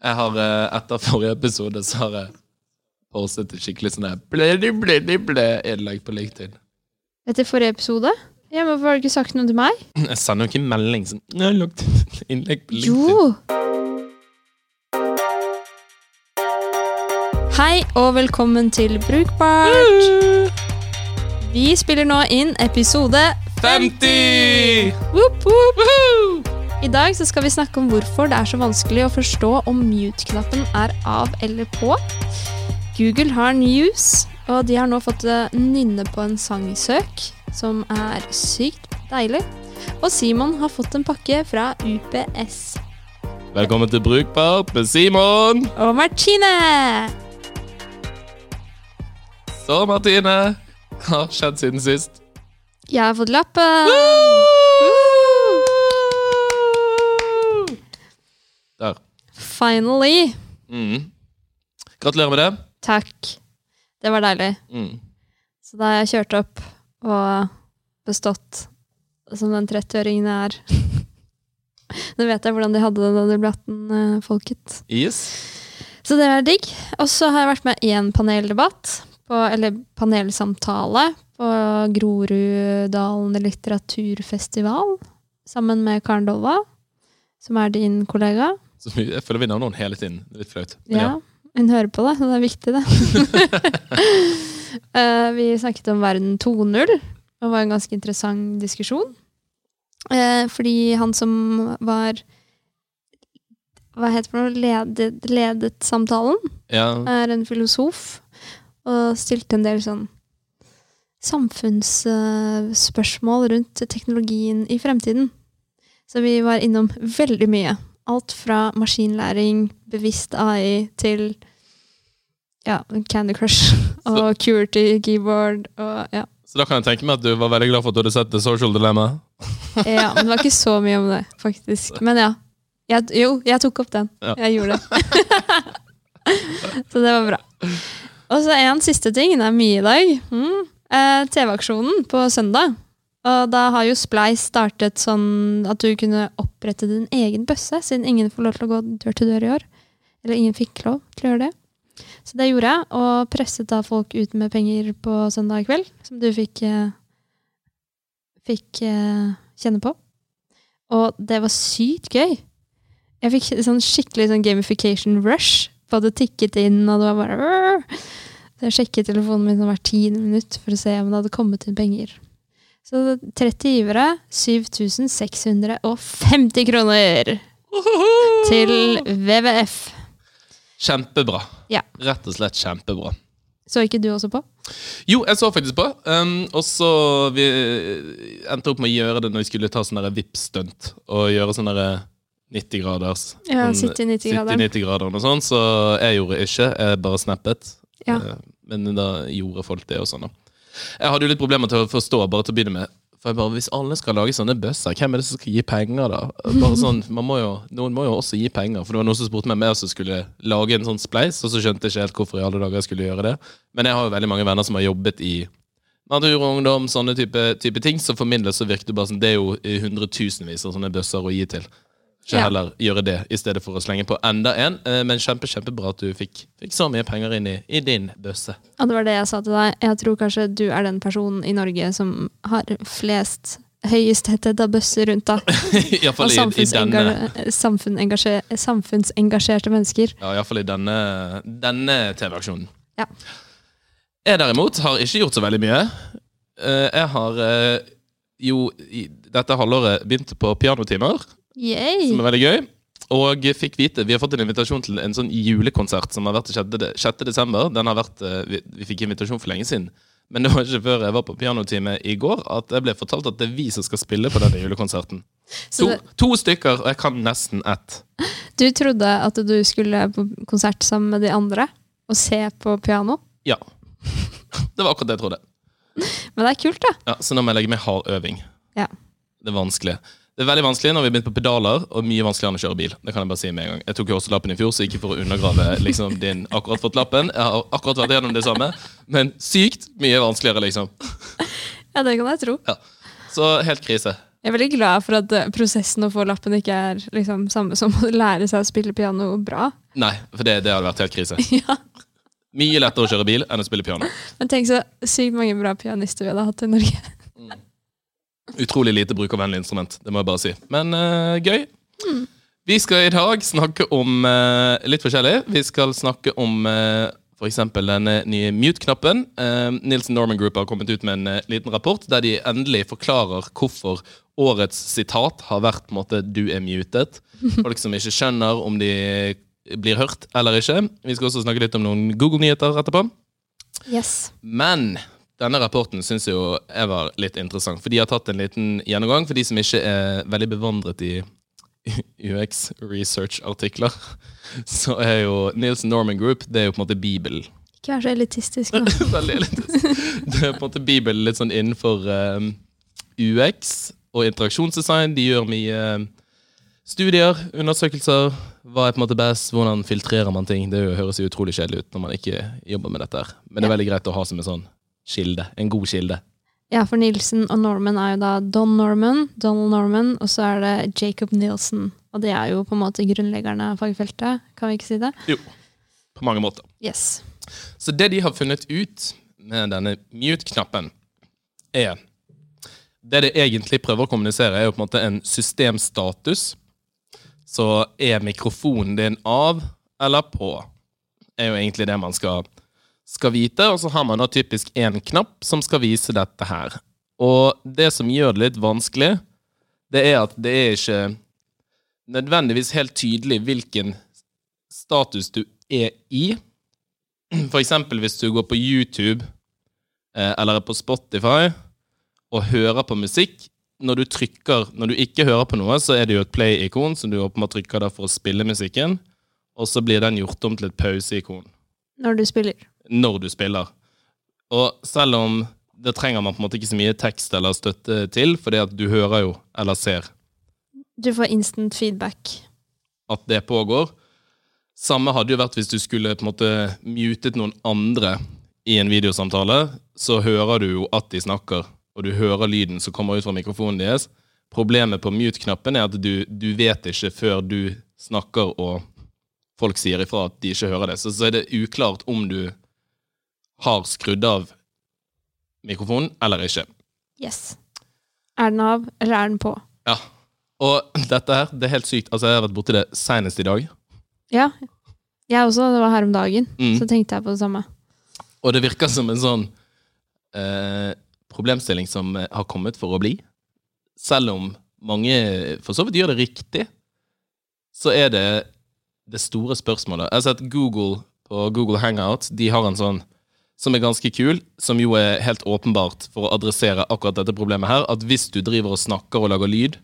Jeg har, eh, Etter forrige episode så har jeg postet et skikkelig sånn der ble-ble-ble-ble-innlegg på LinkedIn. Etter forrige episode? Ja, men Hvorfor har du ikke sagt noe til meg? Jeg sender jo ikke melding sånn «Jeg har lagt innlegg på LinkedIn. Jo! Hei og velkommen til Brukbart. Vi spiller nå inn episode 50! Woop, woop. I dag så skal vi snakke om hvorfor det er så vanskelig å forstå om mute-knappen er av eller på. Google har news, og de har nå fått eh, nynne på en sangsøk som er sykt deilig. Og Simon har fått en pakke fra UPS. Velkommen til Brukbart med Simon! Og Martine! Så, Martine, hva har skjedd siden sist? Jeg har fått lappen! Der. Finally! Mm. Gratulerer med det. Takk. Det var deilig. Mm. Så da har jeg kjørt opp og bestått som den 30-åringen jeg er. Nå vet jeg hvordan de hadde det da de ble 18-folket. Yes. Så det er digg. Og så har jeg vært med i en paneldebatt, på, eller panelsamtale, på Groruddalen litteraturfestival. Sammen med Karen Dolva, som er din kollega. Så jeg føler vi nevner noen hele tiden. Det er Litt flaut. Men Ja, hun hører på det, så det er viktig, det. uh, vi snakket om verden 2.0, og det var en ganske interessant diskusjon. Uh, fordi han som var Hva heter det for? Ledet, ledet samtalen, ja. er en filosof, og stilte en del sånn samfunnsspørsmål rundt teknologien i fremtiden. Så vi var innom veldig mye. Alt fra maskinlæring, bevisst AI, til ja, Candy Crush og Curity keyboard og ja. Så da kan jeg tenke meg at du var veldig glad for at du hadde sett The Social Dilemma. ja. Men det var ikke så mye om det, faktisk. Men ja. Jeg, jo, jeg tok opp den. Ja. Jeg gjorde det. så det var bra. Og så en siste ting. Det er mye i dag. Mm. Eh, TV-aksjonen på søndag. Og da har jo Splice startet sånn at du kunne opprette din egen bøsse, siden ingen får lov til å gå dør til dør i år. Eller ingen fikk lov til å gjøre det. Så det gjorde jeg, og presset da folk ut med penger på søndag kveld, som du fikk, eh, fikk eh, kjenne på. Og det var sykt gøy. Jeg fikk sånn skikkelig sånn gamification rush. På det tikket inn, og det var bare Så jeg sjekket telefonen min sånn hvert tiende minutt for å se om det hadde kommet inn penger. Så 30 givere, 7650 kroner til WWF. Kjempebra. Ja. Rett og slett kjempebra. Så ikke du også på? Jo, jeg så faktisk på. Um, og så vi endte opp med å gjøre det når vi skulle ta sånn VIP-stunt. Og gjøre sånn derre 90 graders. Ja, sitte i 90-graderen. 90 grader og sånn, så jeg gjorde ikke. Jeg bare snappet. Ja. Eh, Men da gjorde folk det og sånn, da. Jeg hadde jo litt problemer til å forstå, bare til å begynne med. For jeg bare, Hvis alle skal lage sånne bøsser, hvem er det som skal gi penger, da? Bare sånn, må jo, Noen må jo også gi penger. For det var noen som spurte meg om jeg skulle lage en sånn spleis, og så skjønte jeg ikke helt hvorfor i alle dager jeg skulle gjøre det. Men jeg har jo veldig mange venner som har jobbet i natur og ungdom, sånne type, type ting. Så for min del så virket det bare som det er jo hundretusenvis av sånne bøsser å gi til. Ikke heller gjøre det, i stedet for å slenge på enda en. Eh, Men kjempe, kjempebra at du fikk, fikk så mye penger inn i, i din bøsse. Ja, det var det jeg sa til deg. Jeg tror kanskje du er den personen i Norge som har flest høyest tetthet av bøsser rundt da. Og Iallfall i, i denne. samfunnsengasje- samfunnsengasje- samfunnsengasjerte mennesker. Ja, iallfall i denne, denne TV-aksjonen. Ja. Jeg derimot har ikke gjort så veldig mye. Eh, Jeg har eh, jo dette halvåret begynt på pianotimer, Yay! som er veldig gøy. Og fikk vite, Vi har fått en invitasjon til en sånn julekonsert som har vært 6. 6. desember. Den har vært, eh, vi, vi fikk invitasjon for lenge siden. Men det var ikke før jeg var på pianotime i går at jeg ble fortalt at det er vi som skal spille på denne julekonserten. To, to stykker, og jeg kan nesten ett. du trodde at du skulle på konsert sammen med de andre og se på piano? Ja. Det var akkurat det jeg trodde. Men det er kult, da. Ja, Så nå må jeg legge meg hard øving. Ja. Det er vanskelig. Det er veldig vanskelig når vi har begynt på pedaler, og mye vanskeligere enn å kjøre bil. Det kan Jeg bare si med en gang Jeg tok jo også lappen i fjor, så ikke for å undergrave liksom, din akkurat fått lappen. Jeg har akkurat vært gjennom det samme, men sykt mye vanskeligere, liksom. Ja, det kan jeg tro. Så helt krise. Jeg er veldig glad for at eh, prosessen å få lappen ikke er liksom samme som å lære seg å spille piano bra. Nei, for det, det hadde vært helt krise. Ja. Mye lettere å kjøre bil enn å spille piano. Men tenk så sykt mange bra pianister vi hadde hatt i Norge. Utrolig lite brukervennlig instrument, det må jeg bare si. Men uh, gøy. Vi skal i dag snakke om uh, litt forskjellig. Vi skal snakke om uh, f.eks. denne nye mute-knappen. Uh, Nielsen Norman Group har kommet ut med en eh, liten rapport der de endelig forklarer hvorfor årets sitat har vært på en måte 'du er mutet'. Folk som ikke skjønner om de blir hørt eller ikke. Vi skal også snakke litt om noen Google-nyheter etterpå. Yes. Men denne rapporten syns jeg jo jeg var litt interessant, for de har tatt en liten gjennomgang for de som ikke er veldig bevandret i UX research-artikler. Så er jo Nielsen Norman Group det er jo på en måte Bibelen. Ikke vær så elitistisk nå. Veldig elitistisk. Det er på en måte Bibelen litt sånn innenfor um, UX og interaksjonsdesign. De gjør mye um, studier, undersøkelser. Hva er på en måte best? Hvordan filtrerer man ting? Det høres jo utrolig kjedelig ut når man ikke jobber med dette. her. Men det er veldig greit å ha som en sånn kilde. En god kilde. Ja, for Nilsen og Norman er jo da Don Norman, Donald Norman, og så er det Jacob Nielsen. Og det er jo på en måte grunnleggerne av fagfeltet, kan vi ikke si det? Jo, På mange måter. Yes. Så det de har funnet ut med denne mute-knappen, er Det det egentlig prøver å kommunisere, er jo på en måte en systemstatus. Så er mikrofonen din av eller på? Er jo egentlig det man skal, skal vite. Og så har man da typisk én knapp som skal vise dette her. Og det som gjør det litt vanskelig, det er at det er ikke nødvendigvis helt tydelig hvilken status du er i. Eksempel hvis du går på YouTube eh, eller er på Spotify og hører på musikk. Når du trykker, når du ikke hører på noe, så er det jo et play-ikon som du åpenbart trykker der for å spille musikken. Og så blir den gjort om til et pause-ikon Når du spiller. Når du spiller. Og selv om det trenger man på en måte ikke så mye tekst eller støtte til, fordi at du hører jo, eller ser, Du får instant feedback. at det pågår. Samme hadde jo vært hvis du skulle på en måte mutet noen andre i en videosamtale, så hører du jo at de snakker, og du hører lyden som kommer ut fra mikrofonen deres. Problemet på mute-knappen er at du, du vet ikke før du snakker og folk sier ifra at de ikke hører det. Så, så er det uklart om du har skrudd av mikrofonen eller ikke. Yes. Er den av, eller er den på? Ja. Og dette her, det er helt sykt. Altså, jeg har vært borti det senest i dag. Ja. Jeg også. Det var her om dagen. Mm. Så tenkte jeg på det samme. Og det virker som en sånn eh, problemstilling som eh, har kommet for å bli. Selv om mange for så vidt gjør det riktig, så er det det store spørsmålet. Jeg har sett Google på Google Hangout. De har en sånn som er ganske kul, som jo er helt åpenbart for å adressere akkurat dette problemet her, at hvis du driver og snakker og lager lyd,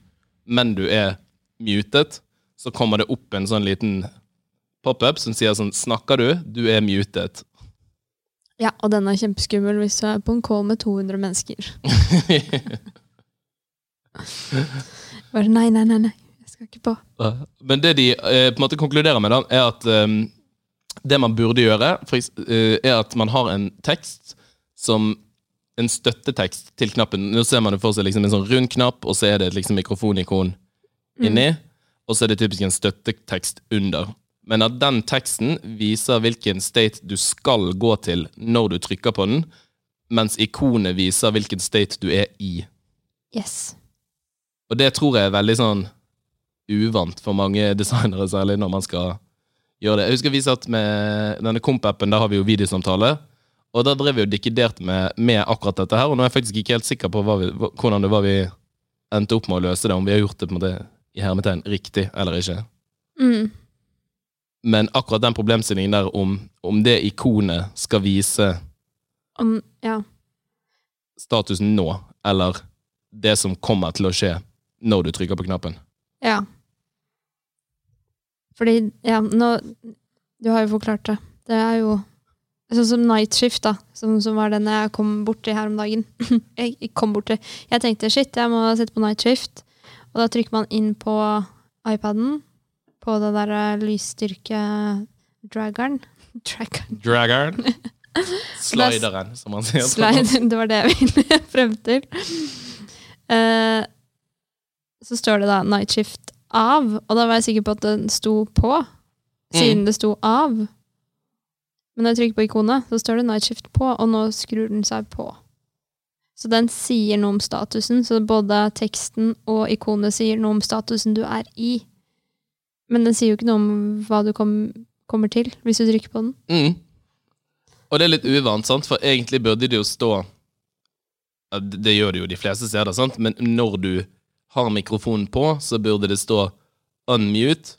men du er mutet, så kommer det opp en sånn liten pop-up som sier sånn Snakker du? Du er mutet. Ja, og den er kjempeskummel hvis du er på en call med 200 mennesker. Bare nei, nei, nei, nei. Jeg skal ikke på. Men det de eh, på en måte konkluderer med, da, er at ehm, det man burde gjøre, eh, er at man har en tekst som en støttetekst til knappen. Nå ser man det for seg liksom en sånn rund knapp, og så er det et liksom mikrofonikon inni. Og så er det typisk en støttetekst under. Men at den teksten viser hvilken state du skal gå til når du trykker på den, mens ikonet viser hvilken state du er i. Yes. Og det tror jeg er veldig sånn uvant for mange designere, særlig når man skal gjøre det. Jeg husker vi satt med denne Komp-appen, der har vi jo videosamtale. Og da drev vi og dikkederte med, med akkurat dette her, og nå er jeg faktisk ikke helt sikker på hva vi, hvordan det var vi endte opp med å løse det, om vi har gjort det på en måte i hermetegn riktig eller ikke. Mm. Men akkurat den problemstillingen der om, om det ikonet skal vise Om, ja. statusen nå, eller det som kommer til å skje når du trykker på knappen. Ja. Fordi, ja, nå Du har jo forklart det. Det er jo Sånn som Night Shift, da, som, som var den jeg kom borti her om dagen. jeg kom borti. Jeg tenkte shit, jeg må sette på Night Shift. Og da trykker man inn på iPaden, på det der eh, lysstyrke-draggeren. Draggeren. Slideren, som man sier. Slide, det var det jeg ville frem til. Uh, så står det da 'night shift av', og da var jeg sikker på at den sto på, siden det sto av. Men når jeg trykker på ikonet, så står det 'night shift' på, og nå skrur den seg på. Så den sier noe om statusen, så både teksten og ikonet sier noe om statusen du er i. Men den sier jo ikke noe om hva du kom, kommer til, hvis du trykker på den. Mm. Og det er litt uvant, sant? for egentlig burde det jo stå Det det gjør det jo de fleste steder, sant? men når du har mikrofonen på, så burde det stå 'unmute',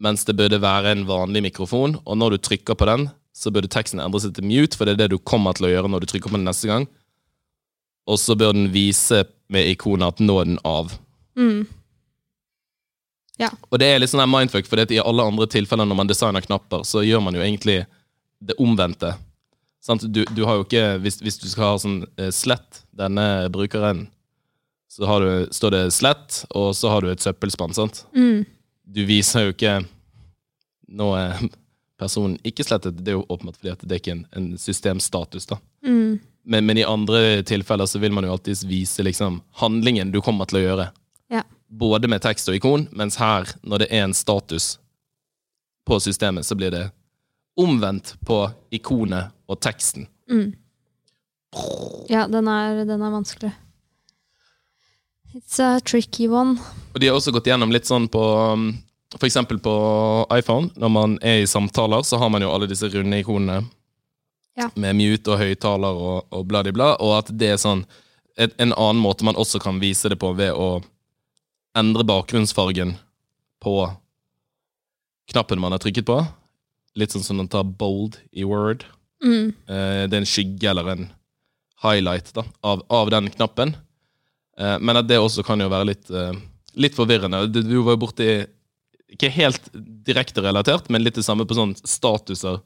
mens det burde være en vanlig mikrofon. Og når du trykker på den, så burde teksten endre seg til 'mute', for det er det du kommer til å gjøre når du trykker på den neste gang. Og så bør den vise med ikonet at 'nå er den av'. Mm. Og det er litt sånn her mindfuck, for i alle andre tilfeller når man designer knapper, så gjør man jo egentlig det omvendte. Du, du har jo ikke Hvis, hvis du skal ha sånn eh, slett, denne brukeren, så har du, står det slett, og så har du et søppelspann, sant? Mm. Du viser jo ikke Nå er personen ikke slettet, det er jo åpenbart fordi at det er ikke en, en systemstatus, da. Mm. Men, men i andre tilfeller så vil man jo alltid vise liksom handlingen du kommer til å gjøre. Ja. Både med tekst og ikon, mens her, når det er en status på systemet, så blir det omvendt på ikonet og teksten. Mm. Ja, den er, den er vanskelig. It's a tricky one. Og de har også gått gjennom litt sånn på F.eks. For eksempel på iPhone, når man er i samtaler, så har man jo alle disse runde ikonene Ja. med mute og høyttaler og, og bla-di-bla, og at det er sånn et, En annen måte man også kan vise det på ved å endre bakgrunnsfargen på knappen man har trykket på. Litt sånn som den tar bold i Word. Mm. Eh, det er en skygge eller en highlight da, av, av den knappen. Eh, men at det også kan jo være litt, eh, litt forvirrende. Du, var jo borti Ikke helt direkte relatert, men litt det samme på sånn statuser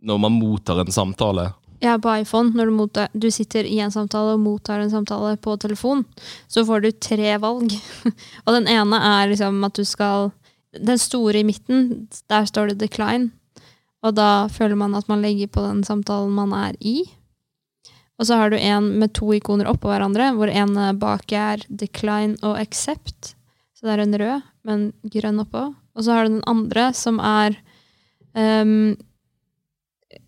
når man mottar en samtale. Ja, på iPhone, når du, mottar, du sitter i en samtale og mottar en samtale på telefon, så får du tre valg. og den ene er liksom at du skal Den store i midten, der står det 'decline'. Og da føler man at man legger på den samtalen man er i. Og så har du en med to ikoner oppå hverandre, hvor en bak er 'decline' og 'accept'. Så det er en rød, men grønn oppå. Og så har du den andre, som er um,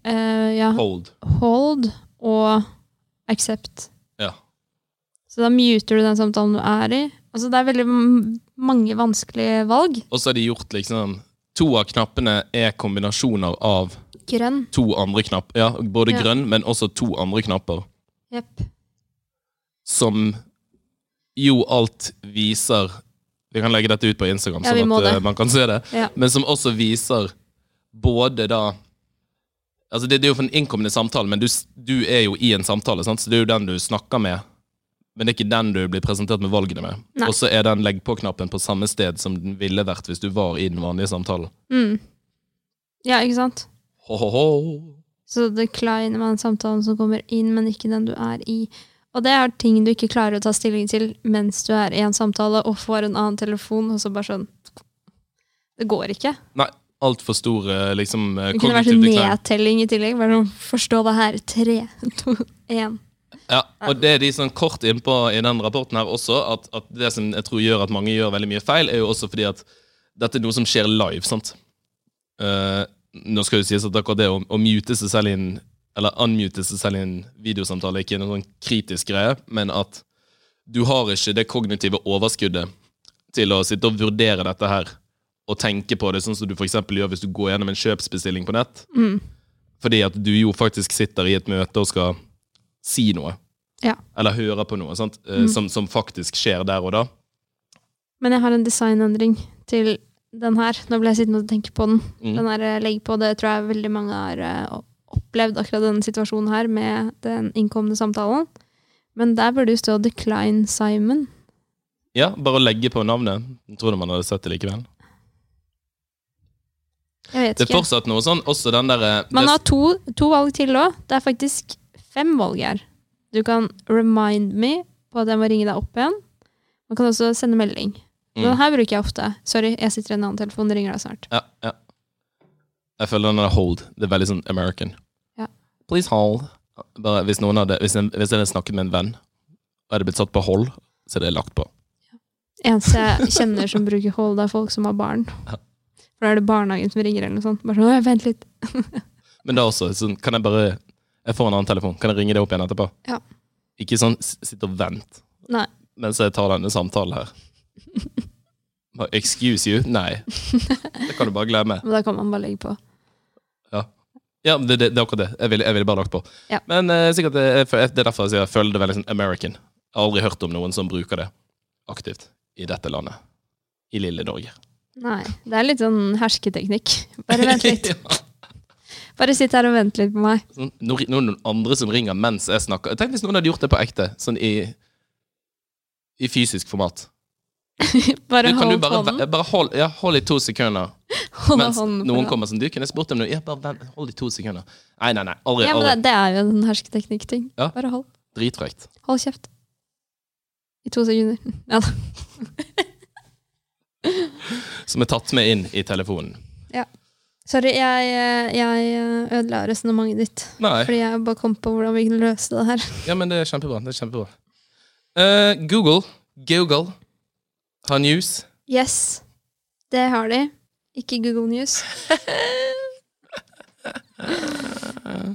uh, ja, Hold. hold og accept. Ja. Så da muter du den samtalen du er i. Altså Det er veldig mange vanskelige valg. Og så har de gjort liksom To av knappene er kombinasjoner av Grønn. to andre knapper. Ja, både Ja. grønn, men også to andre knapper. Yep. Som jo alt viser Vi kan legge dette ut på Instagram, Ja, sånn at eh, man kan se det. Ja. Men som også viser både da Altså det, det er jo for en innkommende samtale, men du, du er jo i en samtale, sant? så det er jo den du snakker med. Men det er ikke den du blir presentert med valgene med. Og så er den legg på-knappen på samme sted som den ville vært hvis du var i den vanlige samtalen. Mm. Ja, ikke sant? Ho-ho-ho. Så decline man samtalen som kommer inn, men ikke den du er i. Og det er ting du ikke klarer å ta stilling til mens du er i en samtale og får en annen telefon, og så bare sånn Det går ikke. Nei, altfor store eh, liksom eh, Det kunne vært en nedtelling i tillegg. Bare sånn, forstå det her. Tre, to, én. Ja, og det er de sånn kort innpå i den rapporten her også, at, at det som jeg tror gjør at mange gjør veldig mye feil, er jo også fordi at dette er noe som skjer live, sant? Eh, nå skal det sies at akkurat det å, å mute seg selv inn eller unmute seg selv i en videosamtale ikke noen sånn kritisk greie, men at du har ikke det kognitive overskuddet til å sitte og vurdere dette her og tenke på det, sånn som du eksempel gjør hvis du går gjennom en kjøpsbestilling på nett. Mm. Fordi at du jo faktisk sitter i et møte og skal si noe. Ja. Eller høre på noe eh, Mm. som, som faktisk skjer der og da. Men jeg har en designendring til den her. Nå ble jeg sittende og tenke på den. Mm. Den her eh, legg på, det tror jeg veldig mange har eh, opplevd, akkurat denne situasjonen her med den innkomne samtalen. Men der burde jo stå 'decline Simon'. Ja, bare å legge på navnet. Jeg tror man hadde sett det likevel. Jeg vet ikke. Det er fortsatt noe sånn, også den derre Man har to, to valg til òg. Det er faktisk fem valg her. Du kan remind me på at jeg må ringe deg opp igjen. Man kan også sende melding. Mm. Den her bruker jeg ofte. Sorry, jeg sitter i en annen telefon, ringer deg snart. Ja, ja. Jeg føler den er hold. Det er veldig sånn American. Ja. Please hold. Bare hvis noen hadde Hvis, en, hvis jeg hadde snakket med en venn, og hadde blitt satt på hold, så er det lagt på. Eneste jeg kjenner som bruker hold, det er folk som har barn. Ja. For da er det barnehagen som ringer eller noe sånt. Bare sånn, vent litt. Men da også, sånn, kan jeg bare Jeg får en annen telefon. Kan jeg ringe det opp igjen etterpå? Ja. Ikke sånn sitt og vent Nei. mens jeg tar denne samtalen her. Excuse you? Nei. Det kan du bare glemme. Men da kan man bare legge på. Ja, det, det, det er akkurat det. Jeg ville vil bare lagt på. Ja. Men eh, sikkert det, det er derfor jeg sier jeg føler det veldig sånn American. Jeg har aldri hørt om noen som bruker det aktivt i dette landet. I lille Norge. Nei. Det er litt sånn hersketeknikk. Bare vent litt. Ja. Bare sitt her og vent litt på meg. Sånn, når noen andre som ringer mens jeg snakker Tenk hvis noen hadde gjort det på ekte, sånn i, i fysisk format. Bare Du, kan du hold bare, hånden. bare hold, ja, hold i to sekunder Hold mens noen kommer som Du, kunne spurt om noe? Ja, bare hold i to sekunder. Nei, nei, nei. Aldri. Ja, men det, det er jo en hersketeknikk-ting. Ja. Bare hold. Dritfrekt. Hold kjeft. I to sekunder. Ja da. Som er tatt med inn i telefonen. Ja. Sorry, jeg, jeg ødela resonnementet ditt. Nei. Fordi jeg bare kom på hvordan vi kunne løse det her. Ja, men det er kjempebra. Det er kjempebra. Uh, Google, Google har news. Yes, det har de. Ikke Google News.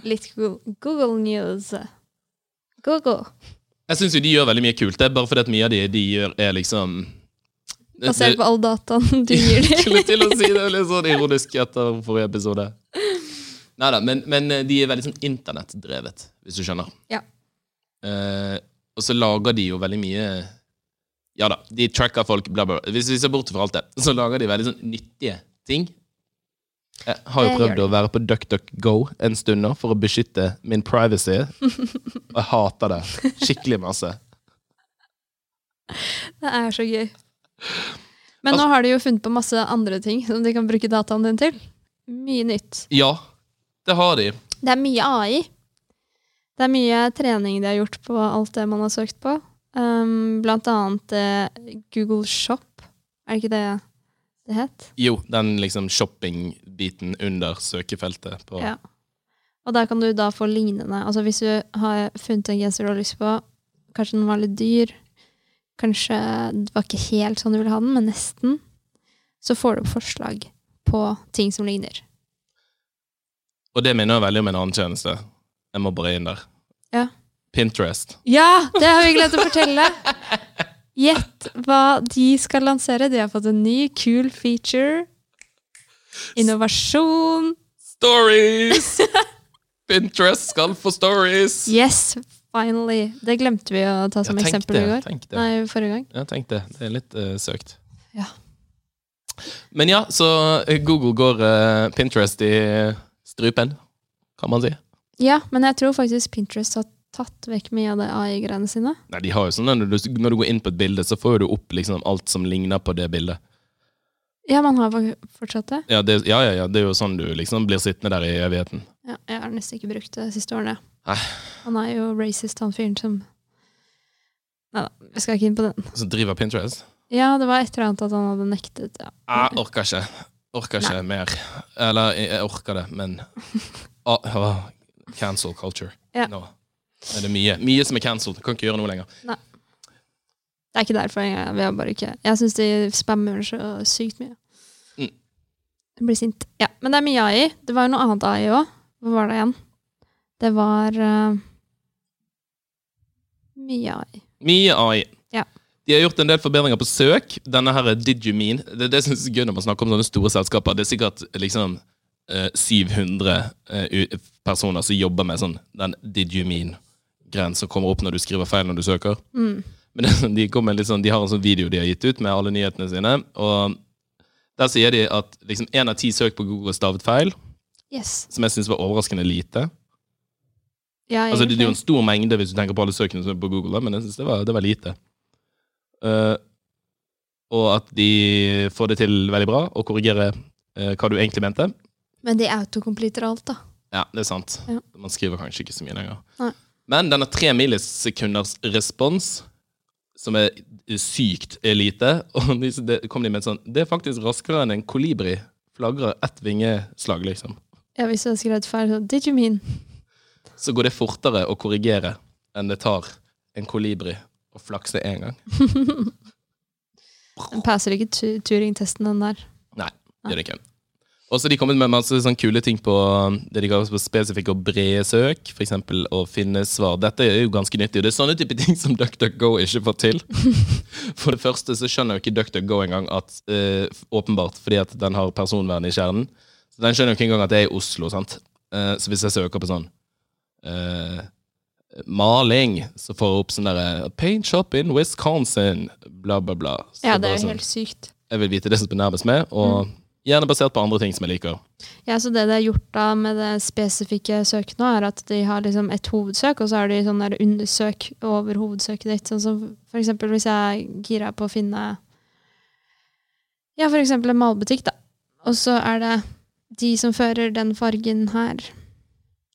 Litt Google, Google News. Google. Jeg syns jo de gjør veldig mye kult. Det er bare fordi at mye av det de gjør, er liksom Basert på all dataen du gir skulle dem. til å si det litt sånn ironisk etter forrige episode. Neida, men, men eh, de er veldig sånn internettdrevet, hvis du skjønner. Ja. Eh, og så lager de jo veldig mye Ja da, de tracker folk, bla, bla. bla. Hvis vi ser bort fra alt det, så lager de veldig sånn nyttige ting. Jeg har jo prøvd å være på DuckDuckGo en stund nå for å beskytte min privacy. Og jeg hater det skikkelig masse. Det er så gøy. Men nå har de jo funnet på masse andre ting som de kan bruke dataen din til. Mye nytt. Ja, det har de. Det er mye AI. Det er mye trening de har gjort på alt det man har søkt på. Um, blant annet uh, Google Shop. Er det ikke det det het? Jo, den liksom shopping-biten under søkefeltet på Ja. Og der kan du da få lignende. Altså hvis du har funnet en genser du har lyst på, kanskje den var litt dyr, kanskje det var ikke helt sånn du ville ha den, men nesten, så får du opp forslag på ting som ligner. Og det minner veldig om en annen tjeneste. Jeg må bare inn der. Ja. Pinterest. Ja, det har vi glemt å fortelle! Gjett hva de skal lansere. De har fått en ny, kul feature. Innovasjon. Stories! Pinterest skal få stories! Yes, finally. Det glemte vi å ta som Ja, eksempel i går. tenk det. Nei, forrige gang. Ja, tenk det. Det er litt uh, søkt. Ja. Men ja, så eh, Google går uh, Pinterest i strupen, kan man si. Ja, men jeg tror faktisk Pinterest har tatt vekk mye av det AI-greiene sine. Nei, de har jo sånn når du, når du går inn på et bilde, så får du opp liksom alt som ligner på det bildet. Ja, man har fortsatt det. Ja, det, ja, ja, ja, det er jo sånn du liksom blir sittende der i evigheten. Ja, jeg har nesten ikke brukt det de siste årene. Nei. Han er jo racist, han fyren som Nei da, vi skal ikke inn på den. Som driver Pinterest. Ja, det var et eller annet at han hadde nektet. Ja. Jeg orker ikke. Orker ikke mer. Eller, jeg, orker det, men oh, oh, Cancel culture. Ja. Nå er det mye. Mye som er cancelled. Kan ikke gjøre noe lenger. Det er ikke derfor. Jeg, vi har bare ikke Jeg syns de spammer så sykt mye. Mm. Jeg blir sint. Ja, men det er mye AI. Det var jo noe annet AI òg. Hva var det igjen? Det var uh, mye AI. Mye AI. Ja. De har gjort en del forbedringer på søk. Denne her er Did you mean? Det, det synes jeg er gøy når man snakker om sånne store selskaper. Det er sikkert liksom eh, 700 eh, personer som jobber med sånn den did you kommer opp når du skriver feil når du søker. Mm. Men sånn, de, sånn, de har en sånn video de har gitt ut med alle nyhetene sine. Og der sier de at liksom én av ti søk på Google er stavet feil, Yes. som jeg syns var overraskende lite. Ja, Altså, det, det er jo en stor mengde hvis du tenker på alle søkene på Google, men jeg synes det var, det var lite. Uh, og at de får det til veldig bra, og korrigerer uh, hva du egentlig mente. Men de autocompleter alt, da. Ja, det er sant. Ja. Man skriver kanskje ikke så mye lenger. Nei. Men den har tre millisekunders respons, som er sykt lite. Og de, kom de med sånn Det er faktisk raskere enn en kolibri flagrer ett vingeslag, liksom. Ja, hvis du har skrevet feil, så Did you mean? Så går det fortere å korrigere enn det tar en kolibri å flakse én gang. Den passer ikke turingtesten den der. Nei, gjør det ikke. Og så de kommet med masse sånn kule ting på um, det de kaller spesifikke og brede søk. Eksempel å finne svar. Dette er jo ganske nyttig, og det er sånne type ting som DuckDuckGo ikke får til. For det første så skjønner jo ikke DuckDuckGo engang at eh, Åpenbart fordi at den har personvern i kjernen. Så den skjønner jo ikke engang at det er i Oslo. sant? Eh, så hvis jeg søker på sånn eh, maling, så får jeg opp sånn derre Paint shop in Wisconsin, bla, bla, bla. Så Ja, det er jo sånn, helt sykt. Jeg vil vite det som er nærmest meg, og gjerne basert på andre ting som jeg liker. Ja, så det de har gjort da med det spesifikke søket nå, er at de har liksom et hovedsøk, og så har de sånn der undersøk over hovedsøket ditt. Sånn som for eksempel hvis jeg er gira på å finne Ja, for eksempel en malbutikk, da. Og så er det de som fører den fargen her.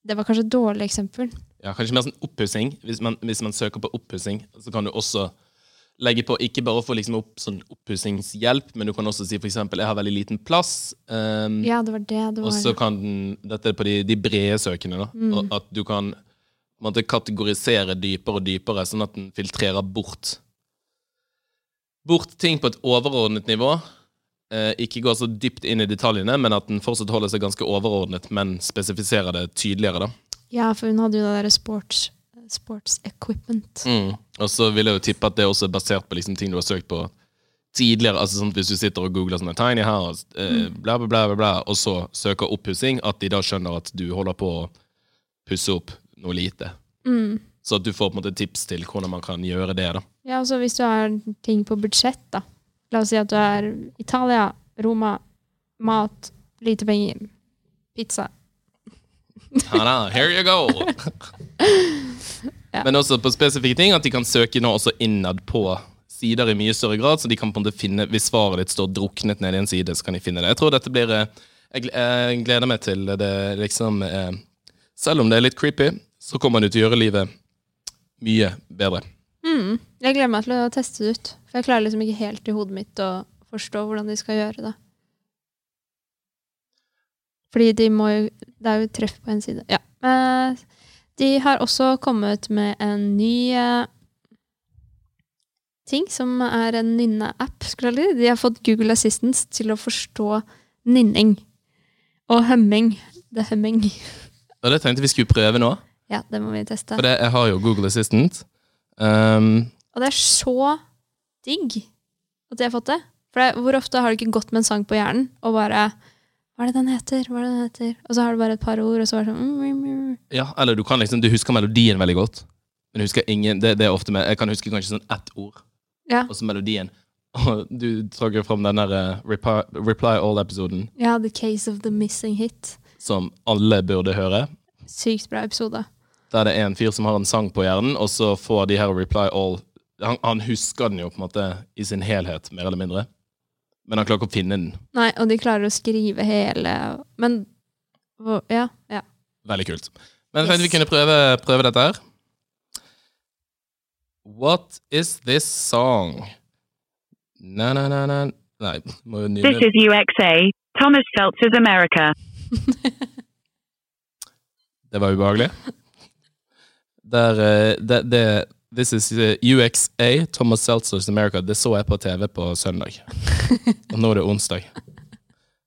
Det var kanskje et dårlig eksempel. Ja, Kanskje mer sånn oppussing. Hvis, hvis man søker på oppussing, så kan du også legge på ikke bare få liksom opp sånn oppussingshjelp, men du kan også si for eksempel 'jeg har veldig liten plass'. Um, Ja, det var det det Og så kan den Dette er på de, de brede søkene, da. Mm. At du kan måtte, kategorisere dypere og dypere, sånn at den filtrerer bort Bort ting på et overordnet nivå. Eh, ikke går så dypt inn i detaljene, men at den fortsatt holder seg ganske overordnet, men spesifiserer det tydeligere. da. Ja, for hun hadde jo det derre sports, sports equipment. Mm. Og så vil jeg jo tippe at det også er basert på liksom ting du har søkt på tidligere. altså sånn Hvis du sitter og googler sånne Tiny House, eh, bla, bla, bla, bla, bla, og så søker oppussing, at de da skjønner at du holder på å pusse opp noe lite. Mm. Så at du får på en måte tips til hvordan man kan gjøre det. da. Ja, altså hvis du har ting på budsjett, da. La oss si at du er Italia, Roma, mat, lite penger, pizza. Ta-da, here you go! Ja. Men også på spesifikke ting, at de kan søke nå også innad på sider i mye større grad, så de kan på en måte finne, hvis svaret ditt står druknet ned i en side, så kan de finne det. Jeg tror dette blir eh, Jeg gleder meg til det liksom eh, Selv om det er litt creepy, så kommer det til å gjøre livet mye bedre. Mm. Jeg gleder meg til å teste det ut. For jeg klarer liksom ikke helt i hodet mitt å forstå hvordan de skal gjøre det. Fordi de må jo Det er jo treff på en side. Ja. De har også kommet med en ny eh, ting, som er en nynne-app. De har fått Google Assistance til å forstå nynning. Og humming. The humming. Og det tenkte vi skulle prøve nå, Ja, det må vi teste. for det, jeg har jo Google Assistant. Um, Og det er så digg at jeg har fått det. For det, hvor ofte har du ikke gått med en sang på hjernen og bare Hva er det den heter? Hva er det den heter? Og så har du bare et par ord, og så er det sånn mm, mm, mm. ja, eller du kan liksom, du husker melodien veldig godt, men du husker ingen, det, det er ofte med, jeg kan huske kanskje sånn ett ord, Ja. og så melodien. Og du trakk jo fram den der eh, reply, reply All-episoden, ja, The Case of the Missing Hit. som alle burde høre. Sykt bra episode. Der det er en fyr som har en sang på hjernen, og så får de her Reply All han, han husker den jo på en måte i sin helhet, mer eller mindre. Men han klarer ikke å finne den. Nei, og de klarer å skrive hele Men ja. ja. Veldig kult. Men jeg Yes. tenkte vi kunne prøve, prøve dette her. What is this song? Na, na, na, na. Nei, må jo This is UXA, Thomas Seltzer's America. Det var ubehagelig. Der, eh, det, det, This is UXA, Thomas Seltzers America. Det så jeg på TV på søndag. Og nå er det onsdag.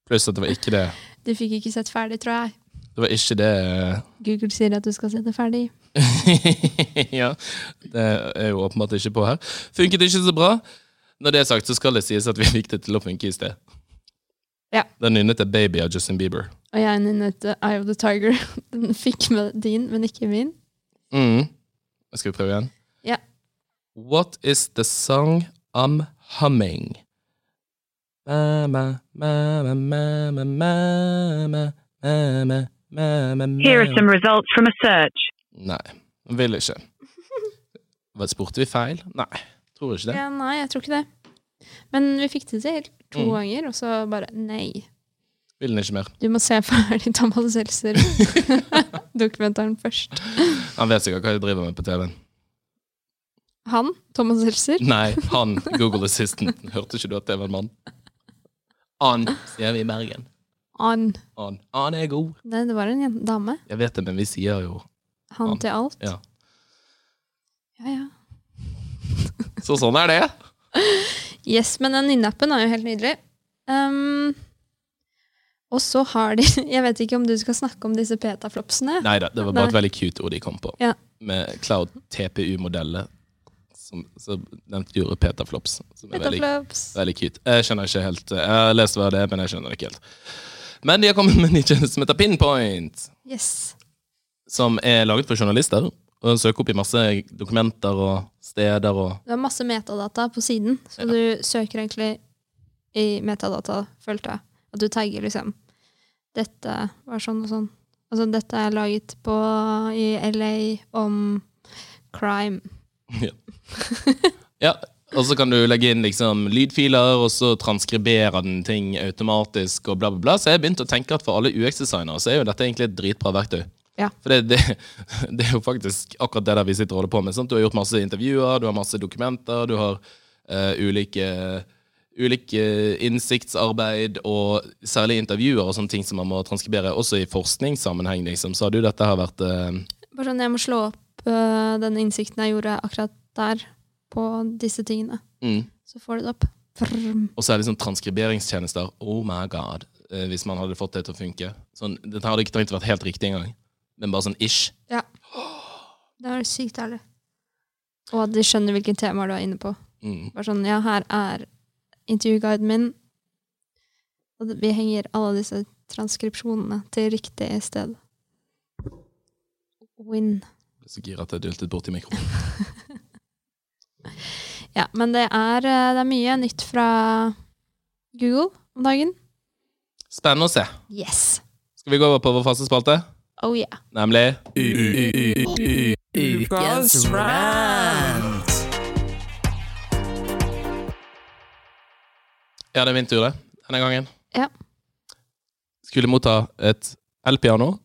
Pluss at det var ikke det Du fikk ikke sett ferdig, tror jeg. Det var ikke det eh, Google sier at du skal se det ferdig. Ja, det er jo åpenbart ikke på her. Funket ikke så bra. Når det er sagt, så skal det sies at vi fikk det til å funke i sted. Ja. Den nynnet er Baby av Justin Bieber. Og jeg nynnet Eye of the Tiger. Den fikk med din, men ikke min. Mm. Skal vi prøve igjen? What is the song I'm humming? Mama, mama, mama, mama, mama, mama, Here are some results from a search. Nei, han vil ikke. Hva, Spurte vi feil? Nei, tror ikke det. Ja, nei, jeg tror ikke det. Men vi fikk det til to Mm. ganger, og så bare nei. Vil den ikke mer. Du må se ferdig Thomas Seltzer-dokumentaren først. Han vet sikkert hva jeg driver med på TV-en. Han? Thomas Seltzer? Nei, han, Google Assistant. Hørte ikke du at det var en mann? Han, sier vi i Bergen. Han. Han, An er god. Nei, det var en dame. Jeg vet det, men vi sier jo Han Han. til alt. Ja. Ja, ja. Så sånn er det. Yes, men den nynnappen er jo helt nydelig. Um, og så har de Jeg vet ikke om du skal snakke om disse petaflopsene? Nei da, det var bare Nei. et veldig cute ord de kom på. Ja. Med Cloud TPU-modellet. Som- Så nevnte Jure petaflops. Som er veldig, veldig cute. Jeg skjønner ikke helt Jeg har lest hva det er, men jeg skjønner det ikke helt. Men de har kommet med en ny tjeneste som heter Pinpoint. Yes. Som er laget for journalister. Og søker opp i masse dokumenter og steder og Du har masse metadata på siden, så du søker egentlig i metadata, følte jeg. At du tagger liksom Dette var sånn og sånn. Altså, dette er laget på i LA om crime. Ja, og så kan du legge inn liksom lydfiler, og så transkriberer den ting automatisk, og bla, bla, bla. Så jeg begynte å tenke at for alle UX-designere så er jo dette egentlig et dritbra verktøy. Ja. For det, det, det er jo faktisk akkurat det der vi sitter og holder på med. Sant? Du har gjort masse intervjuer, du har masse dokumenter, du har uh, ulike Ulike innsiktsarbeid og særlig intervjuer og sånne ting som man må transkribere, også i forskningssammenheng, liksom. Så har du dette her vært uh, Bare sånn, jeg må slå opp den innsikten jeg gjorde akkurat der, på disse tingene. mm. Så får du det opp. Og så er det sånn transkriberingstjenester. Oh my god. Eh, hvis man hadde fått det til å funke. Sånn, dette hadde ikke trengt å være helt riktig engang. Men bare sånn ish. Det er sykt ærlig. Og at de skjønner hvilke temaer du er inne på. Mm. Bare sånn, ja, her er intervjuguiden min. Og vi henger alle disse transkripsjonene til riktig sted. Win. Jeg er så gira at jeg dyltet borti mikrofonen. Ja, men det er, eh, det er mye nytt fra Google om dagen. Spennende å se. Yes. Skal vi gå over på vår faste spalte? Oh yeah. Nemlig Ukas rant. Ja, det er min tur, det. Denne gangen. Ja. Skulle motta et elpiano,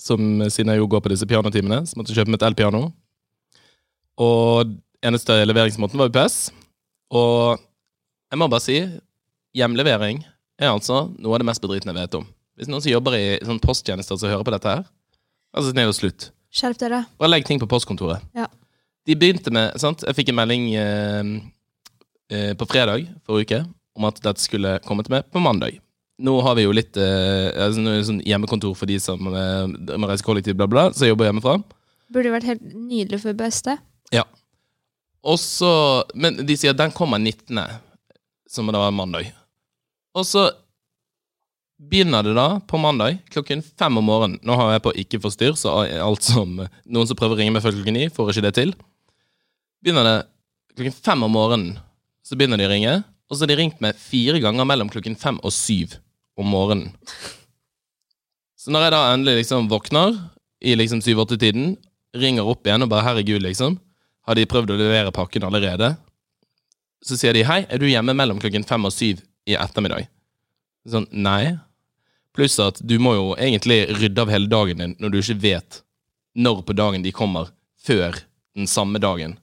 som siden jeg jo går på disse pianotimene, så måtte jeg kjøpe meg et elpiano. Og eneste leveringsmåten var UPS. Og jeg må bare si, hjemlevering er altså noe av det mest bedritne jeg vet om. Hvis noen som jobber i sånn posttjenester som hører på dette her, altså snill og slutt. Skjerp dere. Bare legg ting på postkontoret. Ja. De begynte med, sant? Jeg fikk en melding eh, eh, på fredag forrige uke om at dette skulle komme til meg på mandag. Nå har vi jo litt eh, altså, sånn hjemmekontor for de som eh, må reise kollektivt, bla, bla, som jobber hjemmefra. Burde vært helt nydelig for beste. Ja. Og så, men de sier at den kommer 19., som da var mandag. Og så begynner det da på mandag klokken fem om morgenen. Nå har jeg på ikke forstyrr, så alt som noen som prøver å ringe meg før klokken ni, får ikke det til. Begynner det klokken fem om morgenen, så begynner de å ringe. Og så har de ringt meg fire ganger mellom klokken fem og syv om morgenen. Så når jeg da endelig liksom våkner i liksom syv-åtte-tiden, ringer opp igjen og bare 'herregud', liksom, har de prøvd å levere pakken allerede? Så sier de 'hei, er du hjemme mellom klokken fem og syv i ettermiddag'? Sånn, nei. Pluss at du må jo egentlig rydde av hele dagen din når du ikke vet når på dagen de kommer, før den samme dagen.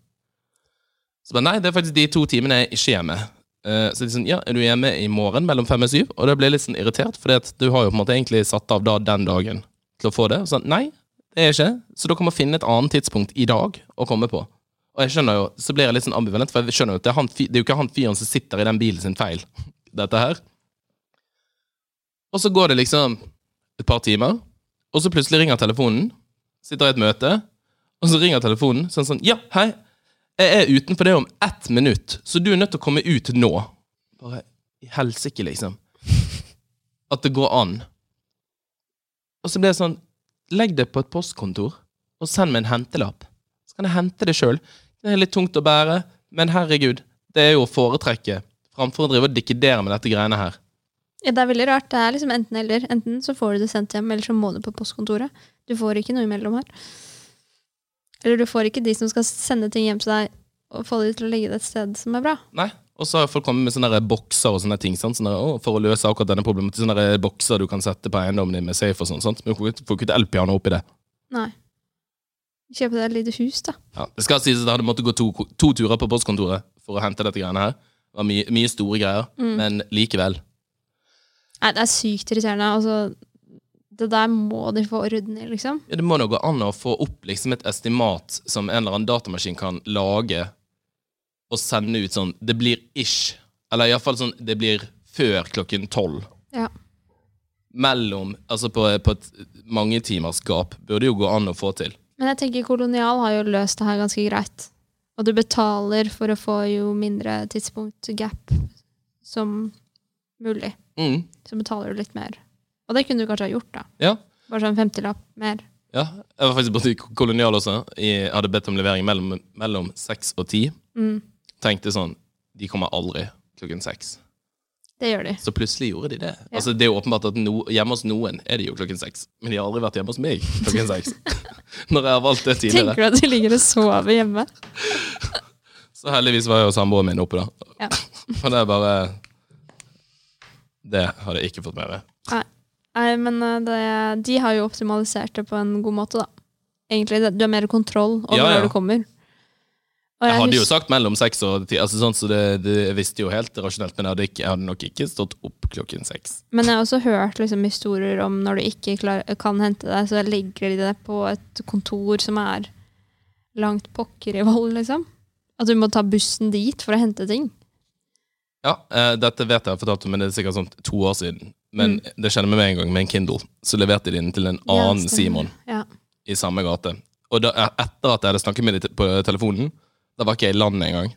Så bare, nei, det er faktisk de to timene jeg ikke er hjemme. Eh, så de sånn, ja, er du hjemme i morgen mellom fem og syv? Og det ble litt sånn irritert, for du har jo på en måte egentlig satt av da den dagen til å få det. Og sånn, nei, det er ikke. Så dere må finne et annet tidspunkt i dag å komme på. Og jeg skjønner jo, så blir jeg litt sånn ambivalent, for jeg skjønner jo at det er, han, det er jo ikke han fyren som sitter i den bilen sin feil, dette her. Og så går det liksom et par timer, og så plutselig ringer telefonen. Sitter i et møte, og så ringer telefonen sånn sånn Ja, hei, jeg er utenfor det om ett minutt, så du er nødt til å komme ut nå. Bare i helsike, liksom. At det går an. Og så blir det sånn Legg det på et postkontor, og send meg en hentelapp. Så kan jeg hente det sjøl. Det er litt tungt å bære, men herregud, det er jo å foretrekke framfor å drive og dikkedere med dette greiene her. Ja, det er veldig rart. Det er liksom enten eller. Enten så får du det sendt hjem, eller så må du på postkontoret. Du får ikke noe imellom her. Eller du får ikke de som skal sende ting hjem til deg, og få de til å legge det et sted som er bra. Nei. Og så har folk kommet med sånne bokser og sånne ting sånn, Sånne, å, for å løse akkurat denne problemet. Sånne bokser du kan sette på eiendommen din med safe og sånn. Men du får ikke- et elpiano oppi det. Nei. Kjøpe deg et lite hus, da. Ja, det skal sies at jeg hadde måttet gå to, to turer på postkontoret for å hente dette greiene her. Det var mye, mye store greier, men likevel. Nei, det er sykt irriterende. Altså, det der må de få orden i, liksom. Ja, det må da gå an å få opp liksom et estimat som en eller annen datamaskin kan lage og sende ut sånn Det blir ish Eller iallfall sånn det blir før klokken tolv. Ja. Mellom Altså på, på et mange timers gap burde jo gå an å få til. Men jeg tenker Kolonial har jo løst det her ganske greit. Og du betaler for å få jo mindre tidspunkt gap som mulig. Mm. Så betaler du litt mer. Og det kunne du kanskje ha gjort, da. Ja. Bare sånn 50-lapp mer. ja. Jeg var faktisk borti Kolonial også. Jeg hadde bedt om levering mellom, mellom seks og ti. Mm. Tenkte sånn De kommer aldri klokken seks. Det gjør de. Så plutselig gjorde de det. Ja. Altså Det er jo åpenbart at no, hjemme hos noen er de jo klokken seks. Men de har aldri vært hjemme hos meg klokken seks. Når jeg har valgt det tidligere. Tenker du at de ligger og sover hjemme? Så heldigvis var og samboeren min oppe, da. Ja. Og det er bare Det hadde jeg ikke fått med meg. Nei, men eh, det, de har jo optimalisert det på en god måte, da. Egentlig, Du har mer kontroll over Ja, ja. når du kommer. Og Jeg hadde jo sagt mellom seks og ti, altså sånn, så det, det jeg visste jo helt rasjonelt, men jeg hadde, ikke, jeg hadde nok ikke stått opp klokken seks. Men jeg har også hørt liksom, historier om når du ikke klar, kan hente deg, så legger de deg på et kontor som er langt pokker i vold, liksom. At du må ta bussen dit for å hente ting. Ja, uh, dette vet jeg har fortalt om, men det er sikkert sånn to år siden. Men det skjedde med meg en gang med en Kindle. Så leverte de den til en annen ja, Simon Ja. i samme gate. Og da, etter at jeg hadde snakket med dem på telefonen, da var ikke jeg i landet engang.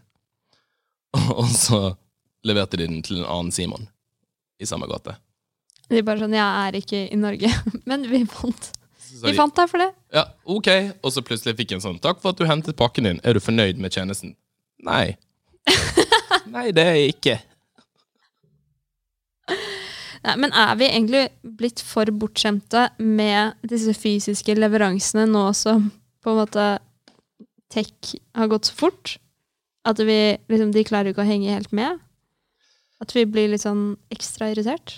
Og så leverte de den til en annen Simon i samme gate. De bare sånn Jeg er ikke i Norge, men vi fant Vi de, fant deg for det. ja, ok. Og så plutselig fikk jeg en sånn Takk for at du hentet pakken din. Er du fornøyd med tjenesten? Nei. Nei, det er jeg ikke. Nei, men er vi egentlig blitt for bortskjemte med disse fysiske leveransene nå som på en måte tech har gått så fort? At vi, liksom, de klarer ikke å henge helt med? At vi blir litt sånn ekstra irritert?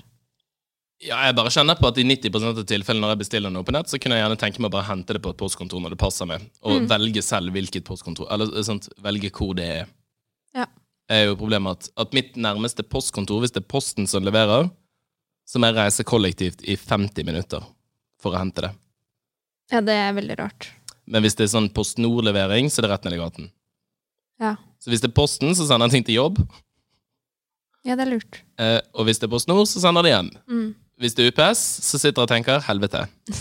Ja, jeg bare kjenner på at i 90% av tilfellene når jeg bestiller noe på nett, så kunne jeg gjerne tenke meg å bare hente det på et postkontor når det passer meg, og Mm. velge selv hvilket postkontor, eller eh, sånt, velge hvor det er. Ja. er jo problemet at, at mitt nærmeste postkontor, hvis det er posten som leverer, så må jeg reise kollektivt i 50 minutter for å hente det. Ja, det er veldig rart. Men hvis det er sånn Post Nord-levering, så er det rett ned i gaten. Ja. Så hvis det er Posten, så sender jeg ting til jobb, Ja, det er lurt. eh, og hvis det er Post Nord, så sender de hjem. Mm. Hvis det er UPS, så sitter jeg og tenker helvete.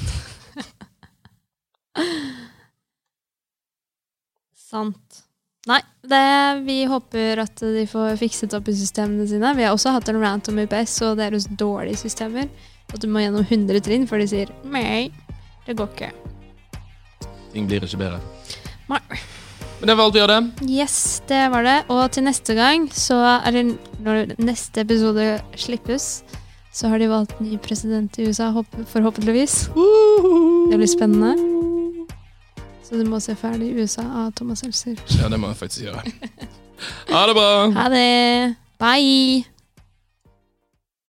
Sant. Nei, det, vi håper at de får fikset opp i systemene sine. Vi har også hatt en rant om UPS og deres dårlige systemer. At du må gjennom 100 trinn før de sier nei, det går ikke. Ting blir ikke bedre. Nei. Men det var alt vi hadde. Yes, det var det. Og til neste gang, så Eller når neste episode slippes, så har de valgt ny president i USA, forhåpentligvis. Det blir spennende. Så du må se ferdig USA av Thomas Seltzer. Ja, det må jeg faktisk gjøre. Ha det bra! Ha det! Bye!